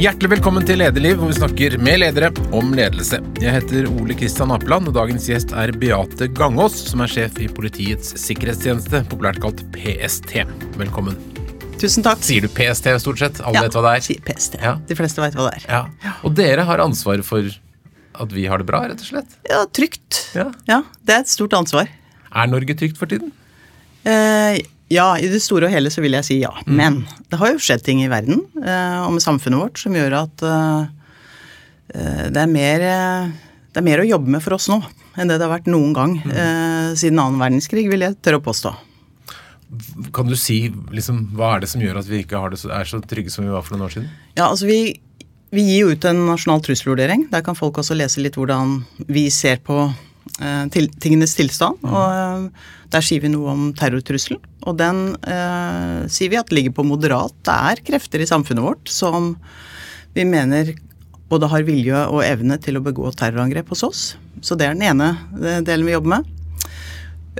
Hjertelig velkommen til Lederliv, hvor vi snakker med ledere om ledelse. Jeg heter Ole Kristian Apeland, og dagens gjest er Beate Gangås, som er sjef i Politiets sikkerhetstjeneste, populært kalt PST. Velkommen. Tusen takk. Sier du PST stort sett? Alle ja, vet hva det er? sier PST. Ja. De fleste vet hva det er. Ja. Og dere har ansvaret for at vi har det bra, rett og slett? Ja, trygt. Ja. Ja, det er et stort ansvar. Er Norge trygt for tiden? Eh, ja, i det store og hele så vil jeg si ja. Men det har jo skjedd ting i verden eh, og med samfunnet vårt som gjør at eh, eh, det, er mer, eh, det er mer å jobbe med for oss nå enn det det har vært noen gang eh, siden annen verdenskrig, vil jeg tørre å påstå. Kan du si liksom, hva er det som gjør at vi ikke har det så, er så trygge som vi var for noen år siden? Ja, altså vi, vi gir jo ut en nasjonal trusselvurdering. Der kan folk også lese litt hvordan vi ser på til, tingenes tilstand. Og eh, der sier vi noe om terrortrusselen. Og den eh, sier vi at ligger på moderat. Det er krefter i samfunnet vårt som vi mener både har vilje og evne til å begå terrorangrep hos oss. Så det er den ene eh, delen vi jobber med.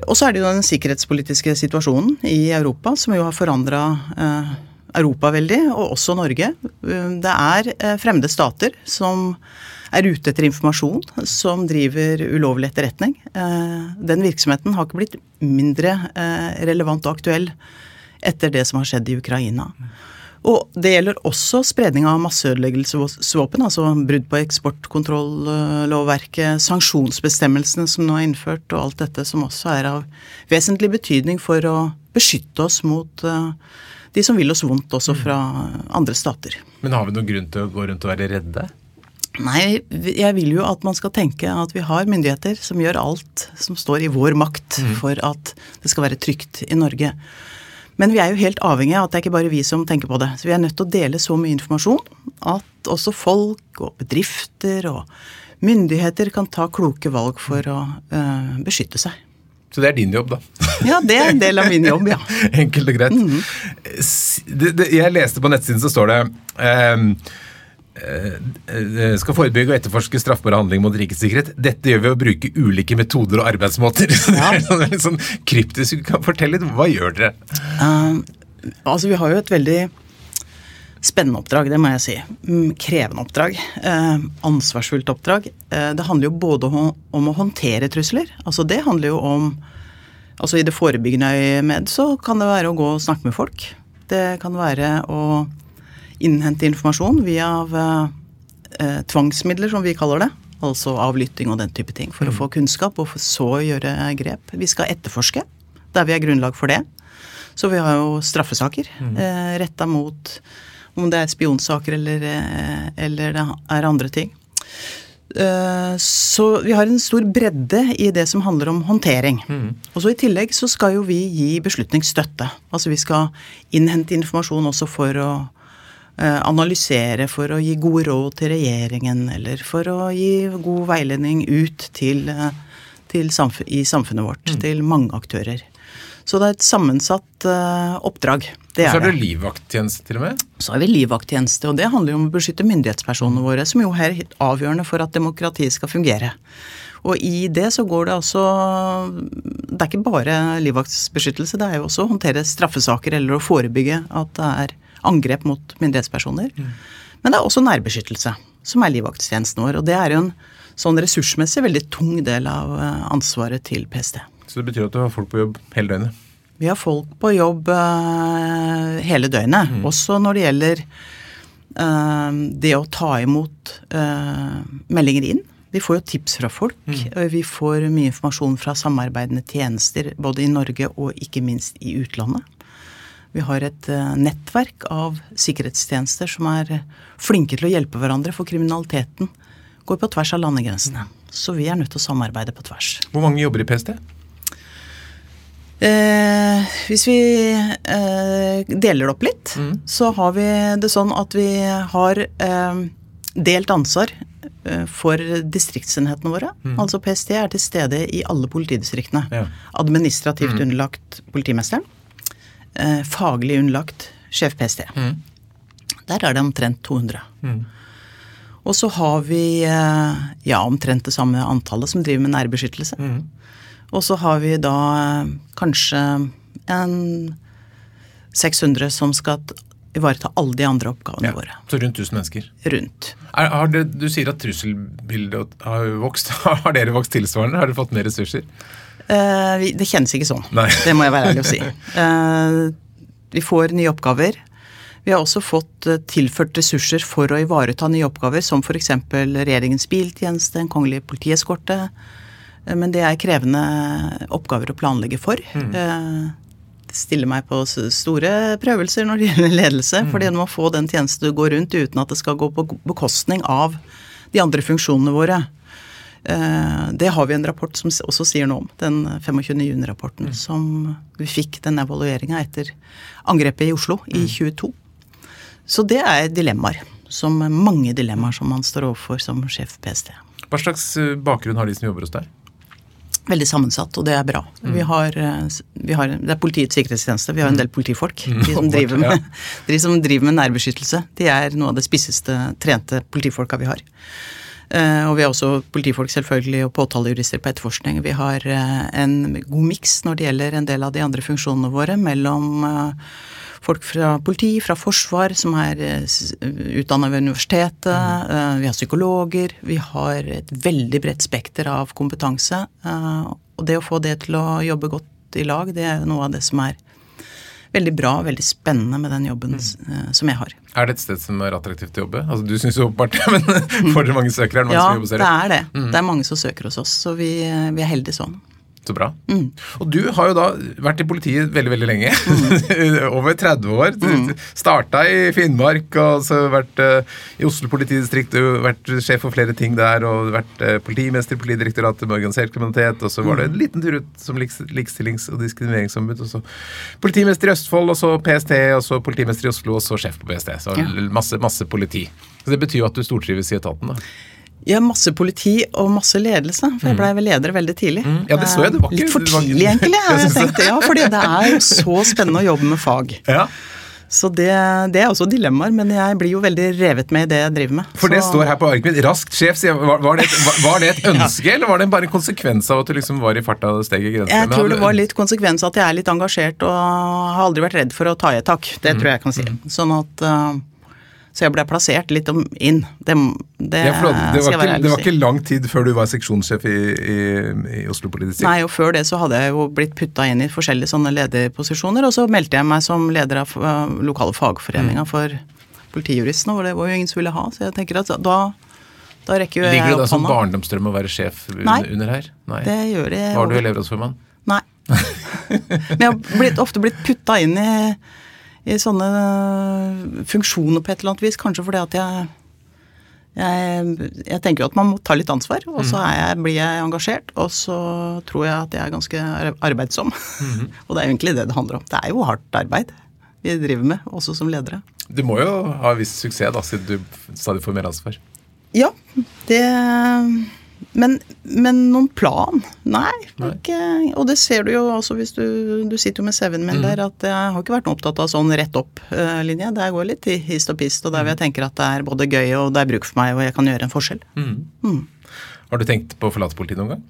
Og så er det jo den sikkerhetspolitiske situasjonen i Europa som jo har forandra eh, Europa veldig, og også Norge. Eh, Det er eh, fremmede stater som er ute etter informasjon, som driver ulovlig etterretning. Eh, Den virksomheten har ikke blitt mindre eh, relevant og aktuell etter det som har skjedd i Ukraina. Og det gjelder også spredning av masseødeleggelsesvåpen, altså brudd på eksportkontrollovverket, sanksjonsbestemmelsene som nå er innført, og alt dette som også er av vesentlig betydning for å beskytte oss mot eh, de som vil oss vondt, også fra andre stater. Men har vi noen grunn til å gå rundt og være redde? Nei, jeg vil jo at man skal tenke at vi har myndigheter som gjør alt som står i vår makt for at det skal være trygt i Norge. Men vi er jo helt avhengig av at det er ikke bare vi som tenker på det. Så vi er nødt til å dele så mye informasjon at også folk og bedrifter og myndigheter kan ta kloke valg for å øh, beskytte seg. Så det er din jobb, da. Ja, det er en del av min jobb, ja. Enkelt og greit. Det, det, jeg leste på nettsiden så står det eh, skal forebygge og etterforske straffbare handlinger mot rikets sikkerhet. Dette gjør vi ved å bruke ulike metoder og arbeidsmåter. Det er litt sånn kryptisk. Du kan fortelle litt, hva gjør dere? Um, altså, vi har jo et veldig spennende oppdrag, det må jeg si. Mm, Krevende oppdrag. Eh, ansvarsfullt oppdrag. Eh, det handler jo både om, om å håndtere trusler. Altså, det handler jo om Altså i det forebyggende øyemed så kan det være å gå og snakke med folk. Det kan være å innhente informasjon via eh, tvangsmidler, som vi kaller det. Altså avlytting og den type ting. For å få kunnskap, og så gjøre grep. Vi skal etterforske der vi har grunnlag for det. Så vi har jo straffesaker eh, retta mot om det er spionsaker eller, eh, eller det er andre ting. Eh, Så vi har en stor bredde i det som handler om håndtering. Og så I tillegg så skal jo vi gi beslutningsstøtte. Altså vi skal innhente informasjon også for å eh, analysere, for å gi gode råd til regjeringen, eller for å gi god veiledning ut til, eh, til samf i samfunnet vårt, til mange aktører. Så det er et sammensatt uh, oppdrag. Det er så er det det. livvakttjeneste til og med. Så er vi livvakttjeneste, og det handler jo om å beskytte myndighetspersonene våre, som jo er helt avgjørende for at demokratiet skal fungere. Og i det så går det altså Det er ikke bare livvaktsbeskyttelse, det er jo også å håndtere straffesaker eller å forebygge at det er angrep mot myndighetspersoner. Men det er også nærbeskyttelse, som er livvakttjenesten vår. Og det er jo en sånn ressursmessig veldig tung del av eh, ansvaret til PST. Så det betyr at du har folk på jobb hele døgnet. Vi har folk på jobb uh, hele døgnet, også når det gjelder uh, det å ta imot uh, meldinger inn. Vi får jo tips fra folk. og Vi får mye informasjon fra samarbeidende tjenester både i Norge og ikke minst i utlandet. Vi har et eh, nettverk av sikkerhetstjenester som er flinke til å hjelpe hverandre, for kriminaliteten går på tvers av landegrensene. Så vi er nødt til å samarbeide på tvers. Hvor mange jobber i PST? Eh, hvis vi eh, deler det opp litt, så har vi det sånn at vi har eh, delt ansvar eh, for distriktsenhetene våre. Altså PST er til stede i alle politidistriktene. Ja. Administrativt underlagt politimesteren. Eh, faglig underlagt sjef PST. Der er det omtrent 200. Og så har vi eh, ja, omtrent det samme antallet som driver med nærbeskyttelse. Og så har vi da eh, kanskje en 600 som skal ivareta alle de andre oppgavene Ja. våre Så rundt 1000 mennesker. rundt. Er, har det, du sier at trusselbildet har vokst. Har dere vokst tilsvarende? Har dere fått mer ressurser? Eh, det kjennes ikke sånn. Nei. Det må jeg være ærlig å si. Eh, vi får nye oppgaver. Vi har også fått eh, tilført ressurser for å ivareta nye oppgaver, som f.eks. regjeringens biltjeneste, en kongelig politieskorte. Men det er krevende oppgaver å planlegge for. Det stiller meg på store prøvelser når det gjelder ledelse, fordi du må få den tjenesten du går rundt uten at det skal gå på bekostning av de andre funksjonene våre. Eh, Det har vi en rapport som også sier noe om, den 25. juni-rapporten, som vi fikk den evalueringa etter angrepet i Oslo i 22. Så det er dilemmaer. Som mange dilemmaer som man står overfor som sjef PST. Hva slags eh, bakgrunn har de som jobber hos deg? Veldig sammensatt, og det er bra. Vi har, eh, vi har, det er Politiets sikkerhetstjeneste, vi har en del politifolk. De som driver med, de som driver med nærbeskyttelse. De er noe av det spisseste trente politifolka vi har. Eh, og vi har også politifolk selvfølgelig og påtalejurister på etterforskning. Vi har eh, en god miks når det gjelder en del av de andre funksjonene våre, mellom eh, folk fra politi, fra forsvar, som er utdanna ved universitetet. eh, Vi har psykologer. Vi har et veldig bredt spekter av kompetanse. Og det å få det til å jobbe godt i lag, det er noe av det som er veldig bra, veldig spennende med den jobben eh, som jeg har. Er det et sted som er attraktivt å jobbe? Altså, Du syns jo åpenbart det, men får dere mange søkere? Er det mange Ja, som jobber hos det er det. Det er mange som søker hos oss, så vi, vi er heldige sånn. Så bra. Mm. Og du har jo da vært i politiet veldig, veldig lenge. Over 30 år. Mm. starta i Finnmark, og så vært uh, i Oslo politidistrikt, du vært sjef for flere ting der, og vært uh, politimester i Politidirektoratet med organisert kriminalitet, og så var det Mm. en liten tur ut som likestillings- og diskrimineringsombud, og så politimester i Østfold, og så PST, og så politimester i Oslo, og så sjef på PST. Så Ja. masse, masse politi. Så det betyr jo at du stortrives i etaten, da. Ja, masse politi og masse ledelse, for jeg blei vel leder veldig tidlig. Mm. Ja, det så jeg, det var ikke- Litt for tidlig, egentlig, Jeg jeg tenkte, det. Ja, fordi det er jo så spennende å jobbe med fag. Ja. Så det, det er også dilemmaer, men jeg blir jo veldig revet med i det jeg driver med. For det står her på arket mitt. Raskt sjef. Var, var, det, et- var, det et ønske, eller var det bare en konsekvens av at du liksom var i farta og steg i grensen? Jeg tror det var litt konsekvens av at jeg er litt engasjert og har aldri vært redd for å ta i et tak. Det tror jeg jeg kan si. Sånn at uh, Så jeg ble plassert litt om inn. Det, det, ja, det, det, var ikke, det var ikke lang tid før du var seksjonssjef i, i, i Oslo politidistrikt? Nei, og før det så hadde jeg jo blitt putta inn i forskjellige sånne lederposisjoner, og så meldte jeg meg som leder av uh, lokale fagforeninga for politijuristene, og det var jo ingen som ville ha, så jeg tenker at da, da rekker jo jeg Ligger det da som hånda. barndomsdrøm å være sjef under, Nei. under her? Nei. Det gjør det. Var du elevrådsformann? Nei. Men jeg har blitt, ofte blitt putta inn i, i sånne funksjoner på et eller annet vis, kanskje fordi at jeg jeg, jeg tenker jo at man må ta litt ansvar, og så er jeg, blir jeg engasjert. Og så tror jeg at jeg er ganske ar- arbeidsom. og det er egentlig det det handler om. Det er jo hardt arbeid vi driver med, også som ledere. Du må jo ha viss suksess, da, siden du stadig får mer ansvar. Ja, det men, men noen plan? Nei. Nei. Ikke, og det ser du jo også hvis du, du sitter jo med CV-en min der, at jeg har ikke vært noe opptatt av sånn rett opp-linje. Der går litt i hist og pist, og der vil jeg tenker at det er både gøy og det er bruk for meg, og jeg kan gjøre en forskjell. Mm. Har du tenkt på å forlate politiet noen gang?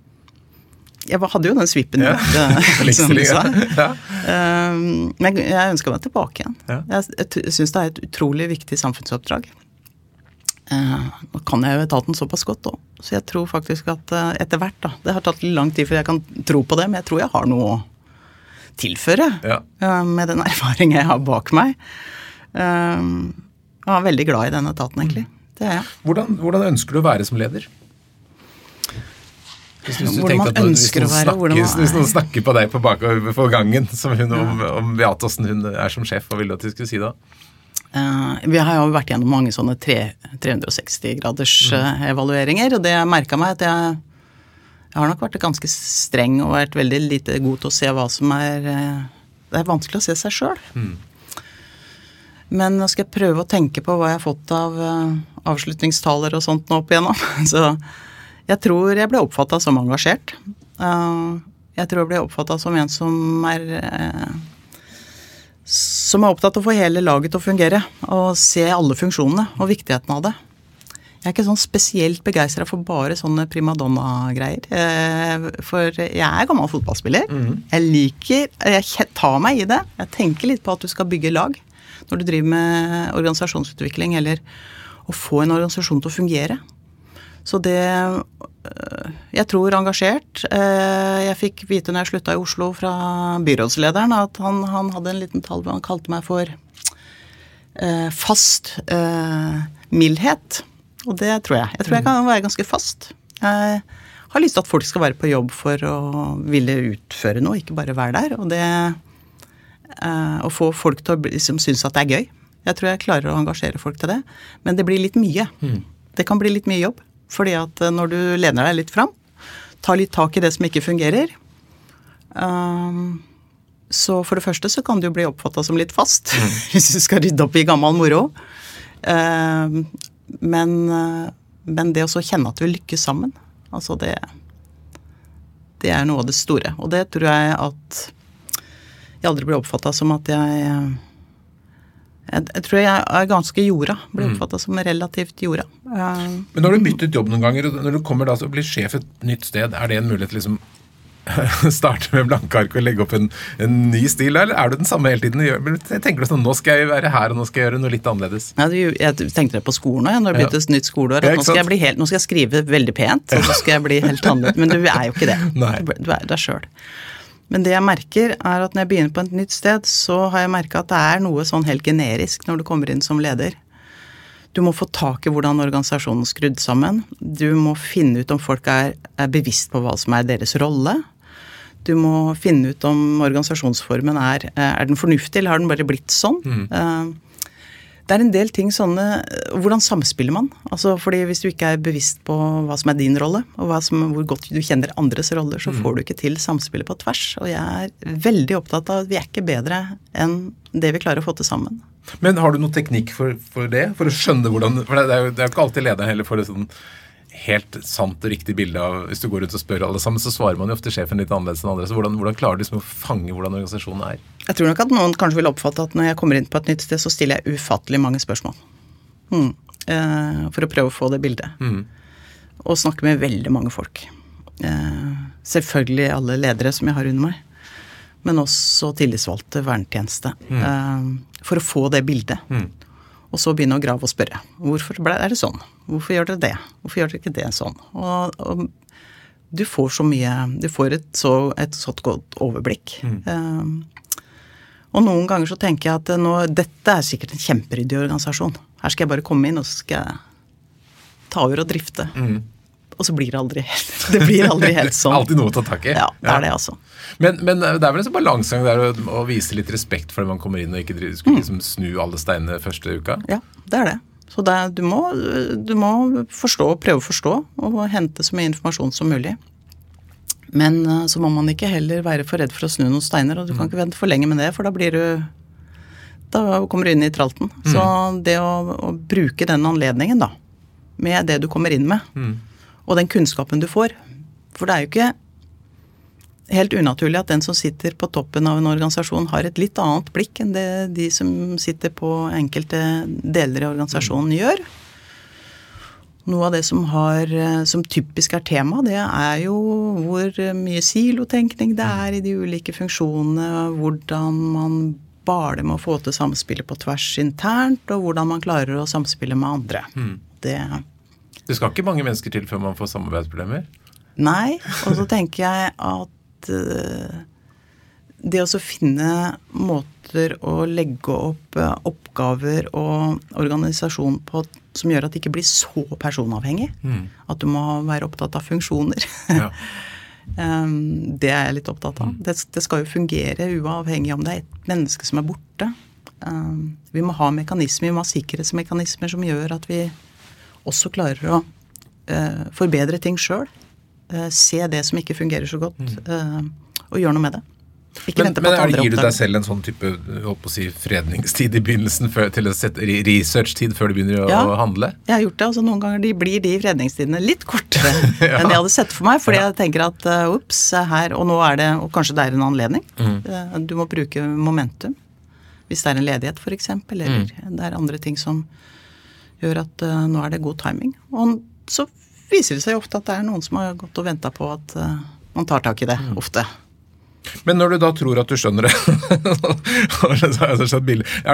Jeg hadde jo den svippen, Ja. eh, som du sa. ja. Um, Men jeg ønsker meg tilbake igjen. Ja. Jeg syns det er et utrolig viktig samfunnsoppdrag. Eh, Nå kan jeg jo etaten såpass godt òg, så jeg tror faktisk at eh, etter hvert, da Det har tatt litt lang tid før jeg kan tro på det, men jeg tror jeg har noe å tilføre Ja. eh, med den erfaringen jeg har bak meg. Eh, Jeg er veldig glad i den etaten, egentlig. Det er jeg. Hvordan, hvordan ønsker du å være som leder? Hvis, hvis du Hvordan man at ønsker å være, snakker- man Hvis noen er. snakker på deg på, bakover for gangen som hun, om, om Beate åssen hun er som sjef, hva ville du at de skulle si da? Eh, vi har jo vært gjennom mange sånne 360-graders eh, evalueringer, og det jeg merka meg, at jeg, jeg har nok vært ganske streng og vært veldig lite god til å se hva som er eh, Det er vanskelig å se seg sjøl. Men nå skal jeg prøve å tenke på hva jeg har fått av avslutningstaler og sånt nå opp igjennom. Så jeg tror jeg ble oppfatta som engasjert. Jeg tror jeg ble oppfatta som en som er som er opptatt av å få hele laget til å fungere, og se alle funksjonene og viktigheten av det. Jeg er ikke sånn spesielt begeistra for bare sånne primadonna-greier. Eh, For jeg er gammel fotballspiller. Jeg liker Jeg tar meg i det. Jeg tenker litt på at du skal bygge lag når du driver med organisasjonsutvikling, eller å få en organisasjon til å fungere. Så det øh, Jeg tror engasjert. Eh, Jeg fikk vite når jeg slutta i Oslo fra byrådslederen at han, han hadde en liten tall han kalte meg for eh, fast eh, mildhet. Og det tror jeg. Jeg tror jeg kan være ganske fast. Jeg har lyst til at folk skal være på jobb for å ville utføre noe, ikke bare være der. Og det eh, Å få folk til å liksom, synes at det er gøy. Jeg tror jeg klarer å engasjere folk til det. Men det blir litt mye. Det kan bli litt mye jobb. Fordi at eh, når du lener deg litt fram, tar litt tak i det som ikke fungerer um, Så for det første så kan du bli oppfatta som litt fast, hvis du skal rydde opp i gammel moro. Um, men, eh, men det å så kjenne at vi lykkes sammen, altså det Det er noe av det store. Og det tror jeg at jeg aldri blir oppfatta som at jeg jeg, jeg tror jeg er ganske jorda. Blir oppfatta som relativt jorda. Um, Men når du byttet jobb noen ganger, og når du kommer da til å bli sjef et nytt sted, er det en mulighet til liksom starte med blanke ark og legge opp en, en ny stil, eller er du den samme hele tiden? og Jeg tenker du sånn, Nå skal jeg være her, og nå skal jeg gjøre noe litt annerledes. Ja, jeg tenkte det på skolen òg, når det begynte nytt skoleår. Ja, nå skal, helt, nå skal jeg skrive veldig pent, og så skal jeg bli helt annerledes. Men du er jo ikke det. Nei. Du er deg sjøl. Men det jeg merker, er at når jeg begynner på et nytt sted, så har jeg merka at det er noe sånn helt generisk når du kommer inn som leder. Du må få tak i hvordan organisasjonen er skrudd sammen. Du må finne ut om folk er, er bevisst på hva som er deres rolle. Du må finne ut om organisasjonsformen er Er den fornuftig, eller har den bare blitt sånn? Eh, Det er en del ting sånne Hvordan samspiller man? Altså, fordi Hvis du ikke er bevisst på hva som er din rolle, og som, hvor godt du kjenner andres roller, så får du ikke til samspillet på tvers. Og jeg er veldig opptatt av at vi er ikke bedre enn det vi klarer å få til sammen. Men har du noen teknikk for, for det? For å skjønne hvordan For det er jo, det er jo ikke alltid lederen heller får det sånn helt sant og riktig bilde av Hvis du går rundt og spør alle sammen, så svarer man jo ofte sjefen litt annerledes enn andre. Så hvordan, hvordan klarer du liksom å fange hvordan organisasjonen er? Jeg tror nok at noen kanskje vil oppfatte at når jeg kommer inn på et nytt sted, så stiller jeg ufattelig mange spørsmål. Mm. Eh, for å prøve å få det bildet. Og snakke med veldig mange folk. Eh, selvfølgelig alle ledere som jeg har under meg. Men også tillitsvalgte vernetjeneste. Eh, for å få det bildet. Og så begynne å grave og spørre. Hvorfor ble, er det sånn? Hvorfor gjør dere det? Hvorfor gjør dere ikke det sånn? Og, og du får så mye Du får et så, et så godt overblikk. Eh, og noen ganger så tenker jeg at nå, dette er sikkert en kjemperyddig organisasjon. Her skal jeg bare komme inn, og så skal jeg ta over og drifte. Og så blir det aldri helt, det blir aldri helt sånn. Alltid noe å ta tak i. Ja, det er det, altså. Men, men det er vel en sånn balansegang der å, å vise litt respekt for det man kommer inn og ikke drive- Mm. skulle liksom snu alle steinene første uka? Ja, det er det. Så det, du, må, du må forstå, prøve å forstå, og hente så mye informasjon som mulig. Men eh, så må man ikke heller være for redd for å snu noen steiner, og du kan ikke vente for lenge med det, for da blir du Da kommer du inn i tralten. Så det å, å bruke den anledningen, da, med det du kommer inn med, og den kunnskapen du får For det er jo ikke helt unaturlig at den som sitter på toppen av en organisasjon, har et litt annet blikk enn det de som sitter på enkelte deler i organisasjonen, gjør. Noe av det som, har, eh, som typisk er tema, det er jo hvor mye silotenkning det er i de ulike funksjonene, hvordan man baler med å få til samspillet på tvers internt, og hvordan man klarer å samspille med andre. Det Det skal ikke mange mennesker til før man får samarbeidsproblemer? Nei, og så tenker jeg at eh, det å finne måter å legge opp eh, oppgaver og organisasjon på som gjør at det ikke blir så personavhengig. At du må være opptatt av funksjoner. Ja. Det er jeg litt opptatt av. Det, det skal jo fungere uavhengig om det er et menneske som er borte. Vi må ha mekanismer, vi må ha sikkerhetsmekanismer som gjør at vi også klarer å eh, forbedre ting sjøl. se det som ikke fungerer så godt, eh, og gjøre noe med det. Ikke Men, men er, andre gir du deg selv en sånn type si, fredningstid i begynnelsen før, til å sette researchtid før du begynner å, Ja. å handle? Jeg har gjort det, altså Noen ganger de blir de fredningstidene litt kortere enn jeg hadde sett for meg. Fordi jeg tenker at uh, ups, her, og nå er det Og kanskje det er en anledning. Eh, du må bruke momentum. Hvis det er en ledighet, f.eks., eller det er andre ting som gjør at uh, nå er det god timing. Og så viser det seg ofte at det er noen som har gått og venta på at uh, man tar tak i det. Mm. Ofte. Men når du da tror at du skjønner det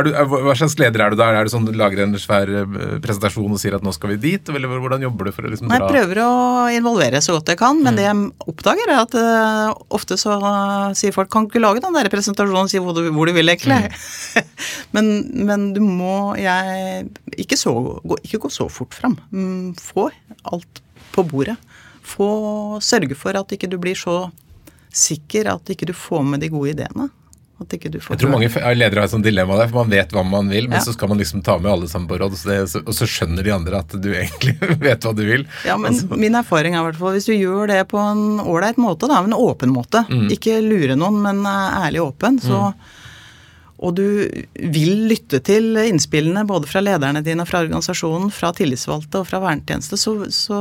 du, Hva slags leder er du da? Er det sånn du lager en svær eh, presentasjon og sier at nå skal vi dit? Eller hvordan jobber du for å liksom dra Jeg prøver å involvere så godt jeg kan, men mm. det jeg oppdager er at uh, ofte så uh, sier folk kan ikke lage den der presentasjonen og si hvor du, hvor du vil egentlig. Mm. men, men, du må jeg ikke, så, gå, ikke gå så fort fram. Mm, få alt på bordet. Få sørge for at ikke du blir så sikker at ikke du får med de gode ideene. jeg tror mange ledere har et sånt dilemma der, for man vet hva man vil, men ja. så skal man liksom ta med alle sammen på råd, og så, og så, skjønner de andre at du egentlig vet hva du vil. Ja, men altså. Min erfaring er i hvert fall hvis du gjør det på en ålreit måte, da, en åpen måte, mm. ikke lure noen, men ærlig åpen, så mm og du vil lytte til innspillene både fra lederne dine, fra organisasjonen, fra tillitsvalgte og fra vernetjeneste, så, så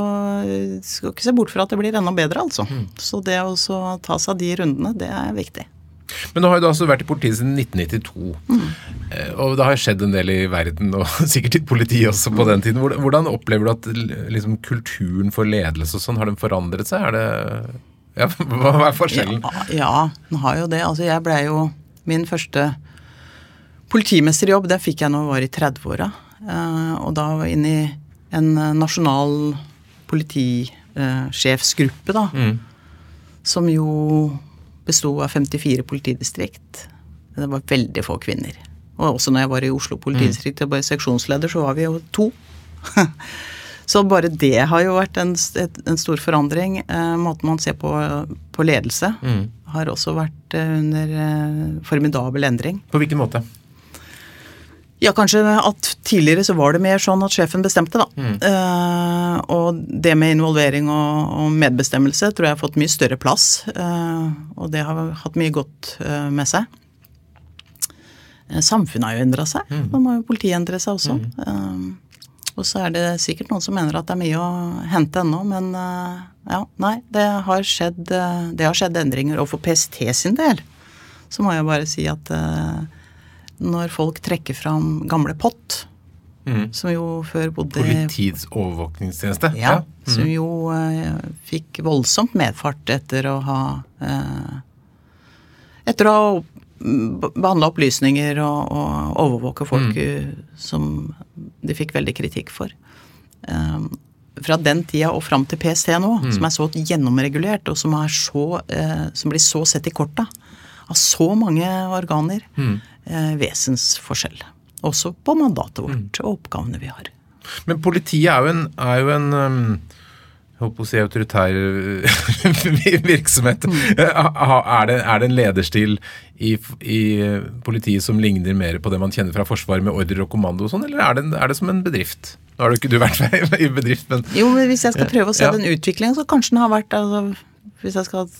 skal du ikke se bort fra at det blir enda bedre, altså. Mm. Så det å ta seg av de rundene, det er viktig. Men nå har du altså vært i politiet siden 1992. Mm. Eh, og det har skjedd en del i verden, og sikkert i politiet også på den tiden. Hvordan opplever du at liksom, kulturen for ledelse og sånn, har den forandret seg? Er det ja, Hva er forskjellen? Ja, ja, den har jo det. Altså jeg blei jo min første Politimesterjobb det fikk jeg når jeg var i 30-åra. Eh, og da var jeg inne i en eh, nasjonal politisjefsgruppe, da. Mm. Som jo besto av 54 politidistrikt. Det var veldig få kvinner. Og også når jeg var i Oslo politidistrikt og var seksjonsleder, så var vi jo to. så bare det har jo vært en, en stor forandring. Eh, måten man ser på, på ledelse mm. har også vært under formidabel endring. På hvilken måte? Ja, kanskje at tidligere så var det mer sånn at sjefen bestemte, da. Mm. Uh, og det med involvering og, og, medbestemmelse tror jeg har fått mye større plass. Uh, og det har hatt mye godt uh, med seg. samfunnet har jo endra seg. Mm. Da må jo politiet endre seg også. Mm. og så er det sikkert noen som mener at det er mye å hente ennå, men ja, nei. Det har, skjedd, det har skjedd endringer. Og for PST sin del så må jeg bare si at når folk trekker fram gamle POT, mm. som jo før bodde Politiets overvåkningstjeneste? Ja. Mm. Som jo uh, fikk voldsomt medfart etter å ha uh, Etter å ha behandla opplysninger og, og, overvåke folk mm. som de fikk veldig kritikk for. Um, fra den tida og fram til PST nå, mm. som er så gjennomregulert, og som, så, uh, som blir så sett i korta av så mange organer, mm eh, vesensforskjell. Også på mandatet vårt mm. og oppgavene vi har. Men politiet er jo en, er jo en jeg håper å si autoritær virksomhet. Mm. Er, det, er, det, en lederstil i, i, politiet som ligner mer på det man kjenner fra Forsvaret med ordre og kommando og sånn, eller er det, er det, som en bedrift? Nå har du ikke du vært i bedrift, men Jo, men hvis jeg skal prøve å se ja. den utviklingen, så kanskje den har vært altså, Hvis jeg skal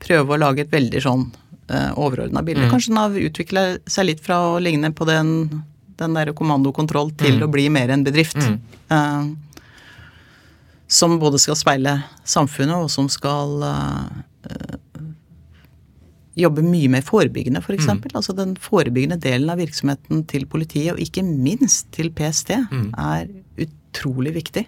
prøve å lage et veldig sånn overordna bilde. Mm. Kanskje den har utvikla seg litt fra å ligne på den, den der kommandokontroll til mm. å bli mer en bedrift. Mm. Uh, som både skal speile samfunnet, og som skal uh, jobbe mye mer forebyggende, f.eks. For eksempel. mm. Altså den forebyggende delen av virksomheten til politiet, og ikke minst til PST, mm. er utrolig viktig.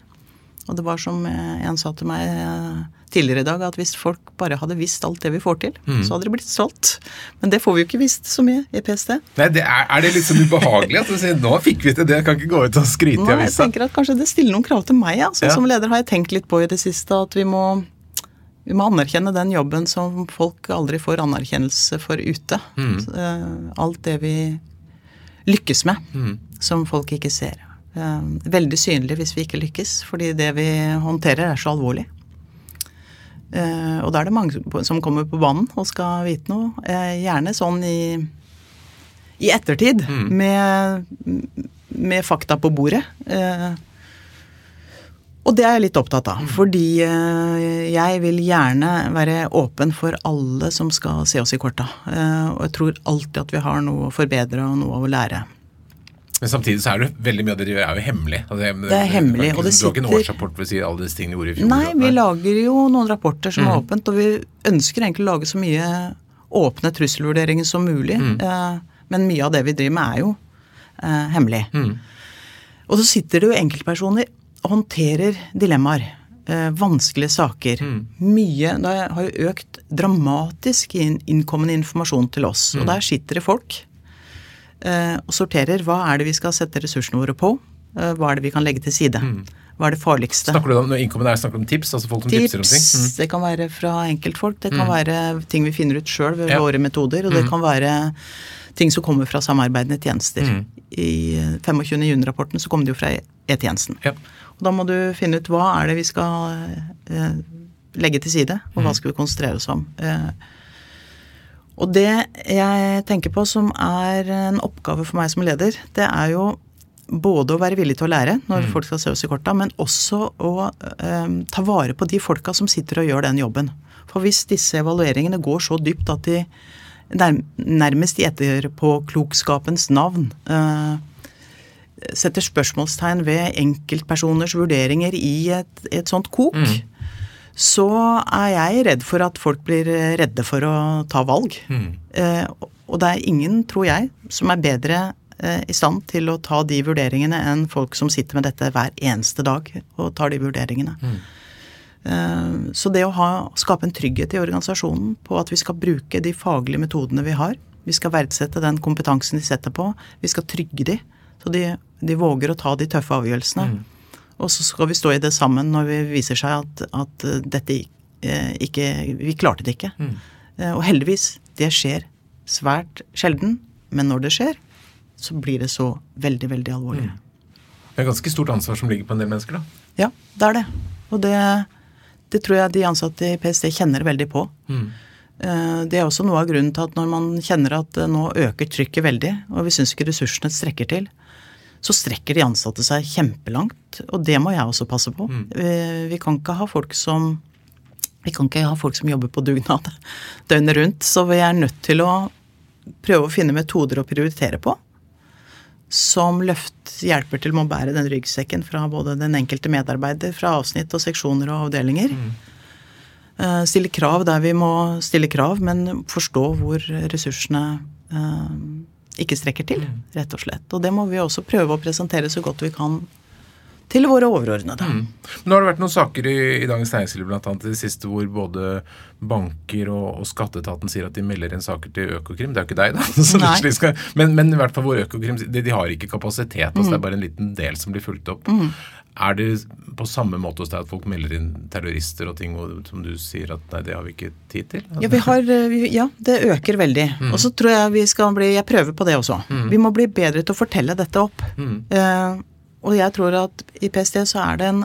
Og det var som en sa til meg tidligere i dag at hvis folk bare hadde visst alt det vi får til, mm. så hadde det blitt solgt. Men det får vi jo ikke visst så mye i PST. Nei, det er, er, det litt sånn ubehagelig at du sier nå fikk vi til det, jeg kan ikke gå ut og skryte i avisa? Jeg tenker at kanskje det stiller noen krav til meg. Altså. Ja. Som leder har jeg tenkt litt på i det siste at vi må, vi må anerkjenne den jobben som folk aldri får anerkjennelse for ute. Mm. Eh, alt det vi lykkes med, mm. som folk ikke ser. Eh, veldig synlig hvis vi ikke lykkes, fordi det vi håndterer er så alvorlig. Uh, og da er det mange som kommer på banen og skal vite noe. Uh, gjerne sånn i, i ettertid, mm. med, med, fakta på bordet. Og det er jeg litt opptatt av, mm. fordi jeg vil gjerne være åpen for alle som skal se oss i korta. og jeg tror alltid at vi har noe å forbedre og noe å lære. Men samtidig så er det veldig mye av det de gjør er jo hemmelig. Altså, det, er hemmelig, og det sitter... Du har ikke en årsrapport for å si alle disse tingene de gjorde i fjor? Nei, vi lager jo noen rapporter som mm. er åpent, og vi ønsker egentlig å lage så mye åpne trusselvurderinger som mulig. Mm. Eh, men mye av det vi driver med er jo eh, hemmelig. Mm. Og så sitter det jo enkeltpersoner og håndterer dilemmaer. Eh, vanskelige saker. Mye Det har jo økt dramatisk inn, innkommende informasjon til oss. Og der sitter det folk og sorterer. Hva er det vi skal sette ressursene våre på? Eh, hva er det vi kan legge til side? Hva er det farligste? Snakker du om, når er snakker du om tips? altså folk som tipser om ting? Mm. Det kan være fra enkeltfolk. Det kan være ting vi finner ut sjøl ved Ja. våre metoder. Og det kan være ting som kommer fra samarbeidende tjenester. I eh, 25. juni-rapporten så kom det jo fra E-tjenesten. Ja. Og da må du finne ut hva er det vi skal eh, legge til side, og hva skal vi konsentrere oss om. Eh, og det jeg tenker på som er en oppgave for meg som leder, det er jo både å være villig til å lære når folk skal se oss i korta, men også å eh, ta vare på de folka som sitter og gjør den jobben. For hvis disse evalueringene går så dypt at de nærmest nærmest i etterpåklokskapens navn eh, setter spørsmålstegn ved enkeltpersoners vurderinger i et, et sånt kok, så er jeg redd for at folk blir redde for å ta valg. Eh, og det er ingen, tror jeg, som er bedre eh, i stand til å ta de vurderingene enn folk som sitter med dette hver eneste dag og tar de vurderingene. Eh, så det å ha, skape en trygghet i organisasjonen på at vi skal bruke de faglige metodene vi har, vi skal verdsette den kompetansen de setter på, vi skal trygge de, så de, de våger å ta de tøffe avgjørelsene. Og så skal vi stå i det sammen når vi viser seg at, at eh, dette eh, ikke Vi klarte det ikke. Mm. Og heldigvis, det skjer svært sjelden, men når det skjer, så blir det så veldig, veldig alvorlig. Det er ganske stort ansvar som ligger på en del mennesker, da. Ja, det er det. Og det, det tror jeg de ansatte i PST kjenner veldig på. Mm. Det er også noe av grunnen til at når man kjenner at eh, nå øker trykket veldig, og vi syns ikke ressursene strekker til, så strekker de ansatte seg kjempelangt. Og det må jeg også passe på. Vi, vi kan ikke ha folk som vi kan ikke ha folk som jobber på dugnad døgnet rundt, så vi er nødt til å prøve å finne metoder å prioritere på. Som løft hjelper til med å bære den ryggsekken fra både den enkelte medarbeider, fra avsnitt og seksjoner og avdelinger. Eh, Stille krav der vi må stille krav, men forstå hvor ressursene eh, ikke strekker til, rett og slett. Og det må vi også prøve å presentere så godt vi kan til våre overordnede. Men Nå har det vært noen saker i, i Dagens Næringsliv blant annet i det siste hvor både banker og, og skatteetaten sier at de melder inn saker til Økokrim. Det er jo ikke deg, da. Skal, men, men i hvert fall hvor Økokrim de, de har ikke kapasitet. altså Det er bare en liten del som blir fulgt opp. Er det på samme måte hos deg at folk melder inn terrorister og ting og, som du sier at nei, det har vi ikke tid til? Ja, vi har, eh, ja, det øker veldig. Og så tror jeg vi skal bli Jeg prøver på det også. Vi må bli bedre til å fortelle dette opp. Eh, og jeg tror at i PST så er det en,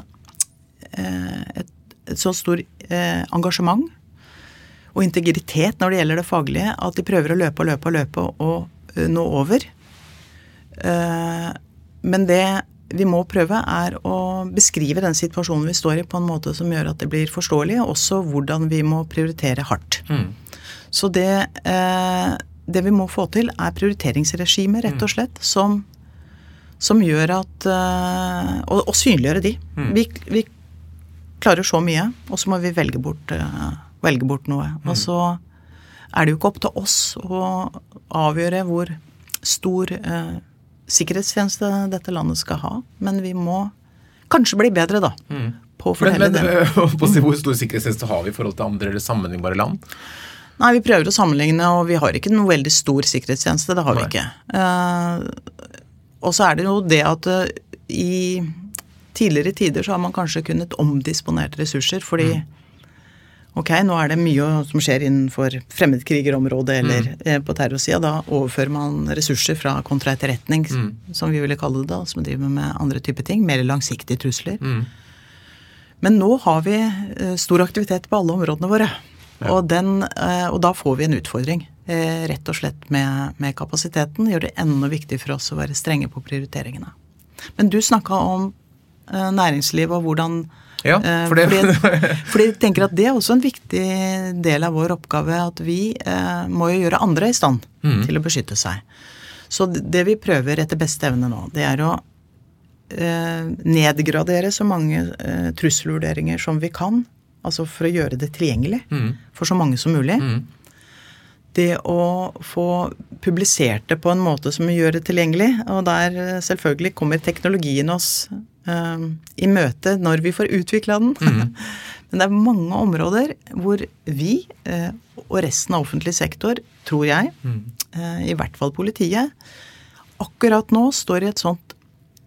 eh, et, et så stor eh, engasjement og integritet når det gjelder det faglige, at de prøver å løpe og løpe og løpe og eh, nå over. Eh, men det vi må prøve, er å beskrive den situasjonen vi står i på en måte som gjør at det blir forståelig, og også hvordan vi må prioritere hardt. Så det, eh, det vi må få til, er prioriteringsregimer, rett og slett, som, som gjør at eh, og, og synliggjøre de. Vi, vi klarer så mye, og så må vi velge bort, eh, velge bort noe. Og så er det jo ikke opp til oss å avgjøre hvor stor eh, sikkerhetstjeneste dette landet skal ha, men vi må kanskje bli bedre, da, på å Men, fortelle men det. på å si, hvor stor sikkerhetstjeneste har vi i forhold til andre eller sammenlignbare land? Nei, vi prøver å sammenligne, og vi har ikke noe veldig stor sikkerhetstjeneste. Det har vi ikke. Eh, og så er det jo det at uh, i tidligere tider så har man kanskje kunnet omdisponert ressurser, fordi ok, nå er det mye som skjer innenfor fremmedkrigerområdet eller mm. på terrorsida. Da overfører man ressurser fra kontraetterretning, som vi ville kalle det da, som driver med andre typer ting. Mer langsiktige trusler. Men nå har vi eh, stor aktivitet på alle områdene våre. Og, den, eh, og da får vi en utfordring. eh, Rett og slett med, med kapasiteten. Gjør det enda viktig for oss å være strenge på prioriteringene. Men du snakka om næringslivet næringsliv og hvordan Ja, eh, for det- fordi, fordi jeg tenker at det er også en viktig del av vår oppgave. At vi eh, må jo gjøre andre i stand Mm. til å beskytte seg. Så det vi prøver etter beste evne nå, det er å eh, nedgradere så mange eh, trusselvurderinger som vi kan. Altså for å gjøre det tilgjengelig Mm. for så mange som mulig. det å få publisert det på en måte som gjør det tilgjengelig, og der eh, selvfølgelig kommer teknologien oss i møte når vi får utvikla den. Mm. Men det er mange områder hvor vi, eh, og resten av offentlig sektor, tror jeg, mm. eh, i hvert fall politiet, akkurat nå står i et sånt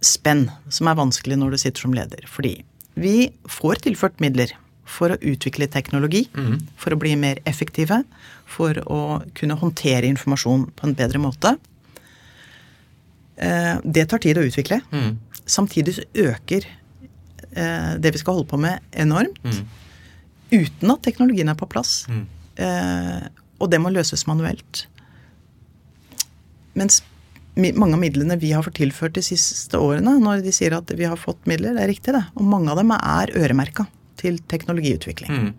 spenn som er vanskelig når du sitter som leder. Fordi vi får tilført midler for å utvikle teknologi, mm. for å bli mer effektive, for å kunne håndtere informasjon på en bedre måte. Eh, det tar tid å utvikle. Mm. Samtidig så øker eh, det vi skal holde på med, enormt. Mm. Uten at teknologien er på plass. Mm. Eh, og det må løses manuelt. Mens mange av midlene vi har fått tilført de siste årene, når de sier at vi har fått midler, det er riktig, det. Og mange av dem er øremerka til teknologiutvikling. Mm.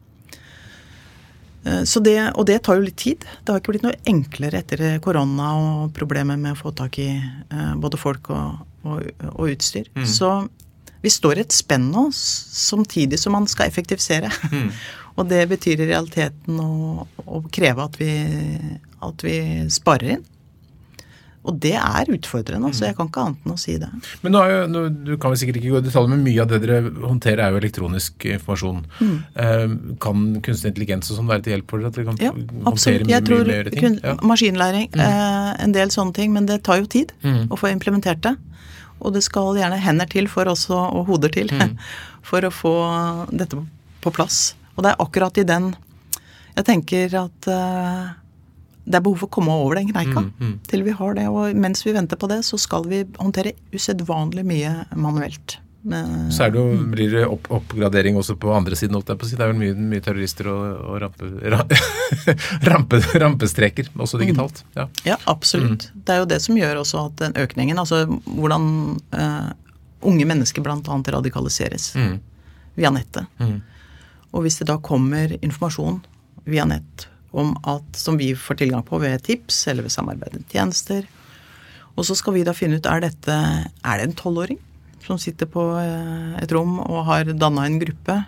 Eh, så det, og det tar jo litt tid. Det har ikke blitt noe enklere etter korona og problemer med å få tak i uh, både folk og, og, og utstyr. Mm. Så vi står i et spenn nå, samtidig som man skal effektivisere. Mm. og det betyr i realiteten å, å kreve at vi, at vi sparer inn. Og det er utfordrende. så mm. Jeg kan ikke annet enn å si det. Men nå, jo, nå, Du kan vel sikkert ikke gå i detalj, men mye av det dere håndterer, er jo elektronisk informasjon. Mm. Eh, kan kunstig intelligens og sånn være til hjelp for dere? At dere kan ja, absolutt. Jeg tror kun, ja. maskinlæring, mm. eh, en del sånne ting. Men det tar jo tid mm. å få implementert det. Og det skal gjerne hender til for også, og hoder til, mm. for å få dette på plass. Og det er akkurat i den Jeg tenker at uh, det er behov for å komme over den kneika mm, mm. til vi har det. Og mens vi venter på det, så skal vi håndtere usedvanlig mye manuelt. Men, så det jo, mm. blir det opp, oppgradering også på andre siden. Det er vel mye, mye terrorister og, og rampe, rampe, rampestreker, også digitalt. Ja, ja absolutt. Mm. Det er jo det som gjør også at den økningen Altså hvordan uh, unge mennesker bl.a. radikaliseres mm. via nettet. Mm. Og hvis det da kommer informasjon via nett om at, som vi får tilgang på ved tips eller ved samarbeidende tjenester. Og så skal vi da finne ut er dette er det en tolvåring som sitter på eh, et rom og har danna en gruppe,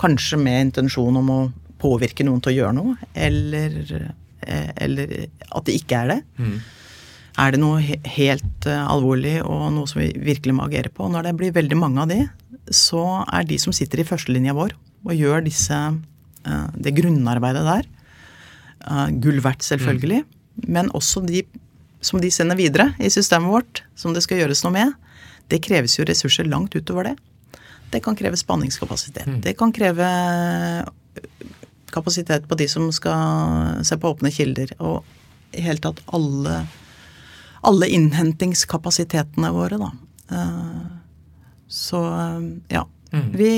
kanskje med intensjon om å påvirke noen til å gjøre noe, eller, eh, eller at det ikke er det. Mm. Er det noe helt uh, alvorlig og noe som vi virkelig må agere på? Når det blir veldig mange av de, så er de som sitter i førstelinja vår og gjør disse, det grunnarbeidet der, gull verdt, selvfølgelig. Mm. Men også de som de sender videre i systemet vårt, som det skal gjøres noe med. Det kreves jo ressurser langt utover det. Det kan kreve spanningskapasitet. Mm. Det kan kreve øh, kapasitet på de som skal se på åpne kilder. Og i hele tatt alle, alle innhentingskapasitetene våre, da. Uh, så ja. Mm. Vi,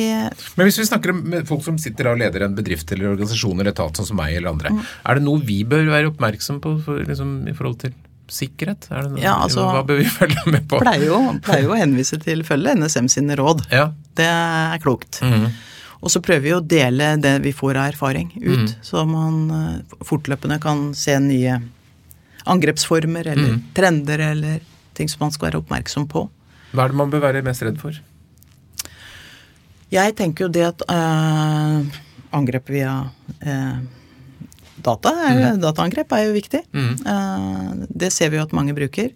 Men hvis vi snakker med folk som sitter og leder en bedrift eller organisasjon eller etat, sånn som meg eller andre, mm. er det noe vi bør være oppmerksom på for, liksom, i forhold til sikkerhet? Noe, ja, altså, hva bør vi følge med på? Pleier jo, pleier jo å henvise til følge NSM sine råd. Ja. Det er klokt. Mm. Og så prøver vi å dele det vi får av erfaring ut, mm. så man eh, fortløpende kan se nye angrepsformer eller mm. trender eller ting som man skal være oppmerksom på. Hva er det man bør være mest redd for? Jeg tenker jo det at øh, angrep via uh, data, er, mm. dataangrep er jo viktig. Mm. Det ser vi jo at mange bruker.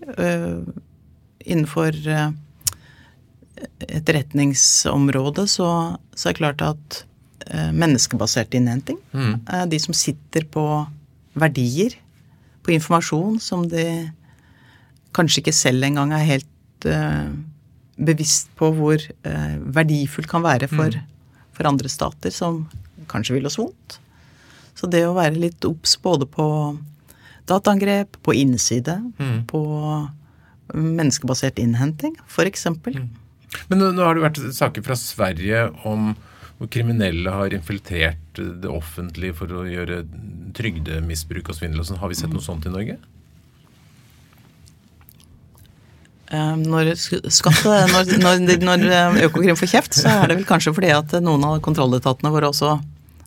innenfor etterretningsområdet så, så, er det klart at menneskebasert innhenting mm. De som sitter på verdier, på informasjon som de kanskje ikke selv engang er helt bevisst på hvor eh, verdifullt kan være for, mm. for, andre stater som kanskje vil oss vondt. Så det å være litt obs både på dataangrep, på innside, mm. på menneskebasert innhenting, f.eks. Mm. Men nå, nå, har det vært saker fra Sverige om hvor kriminelle har infiltrert det offentlige for å gjøre trygdemisbruk og svindel og sånn. Har vi sett mm. noe sånt i Norge? Eh, når, skatte, når, når, når eh, Økokrim får kjeft, så er det vel kanskje fordi at noen av kontrolletatene våre også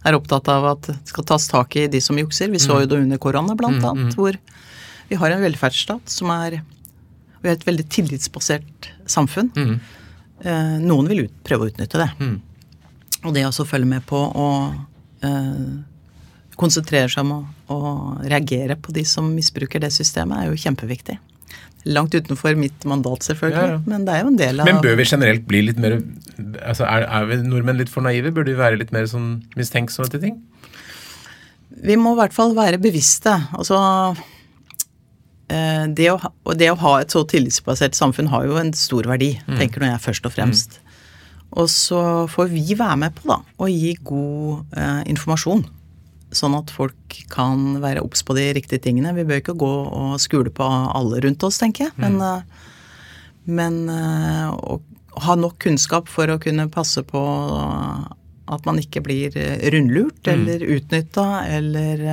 er opptatt av at det skal tas tak i de som jukser. Vi så jo det under korona, blant mm, annet, mm. hvor vi har en velferdsstat som er Vi har et veldig tillitsbasert samfunn. Mm. Eh, noen vil ut, prøve å utnytte det. Og det å følge med på å konsentrere seg om å, å, reagere på de som misbruker det systemet, er jo kjempeviktig. Langt utenfor mitt mandat, selvfølgelig, ja, ja. men det er jo en del av Men bør vi generelt bli litt mer altså er, er vi nordmenn litt for naive? Bør vi være litt mer sånn mistenksomme til ting? Vi må i hvert fall være bevisste. Altså eh, det å, det å, ha et så tillitsbasert samfunn har jo en stor verdi, mm. tenker nå jeg først og fremst. Mm. Og så får vi være med på da, å gi god eh, informasjon sånn at folk kan være obs på de riktige tingene. Vi bør ikke gå og skule på alle rundt oss, tenker jeg. Men, mm. Eh, men eh, å ha nok kunnskap for å kunne passe på at man ikke blir eh, rundlurt mm. eller utnytta eller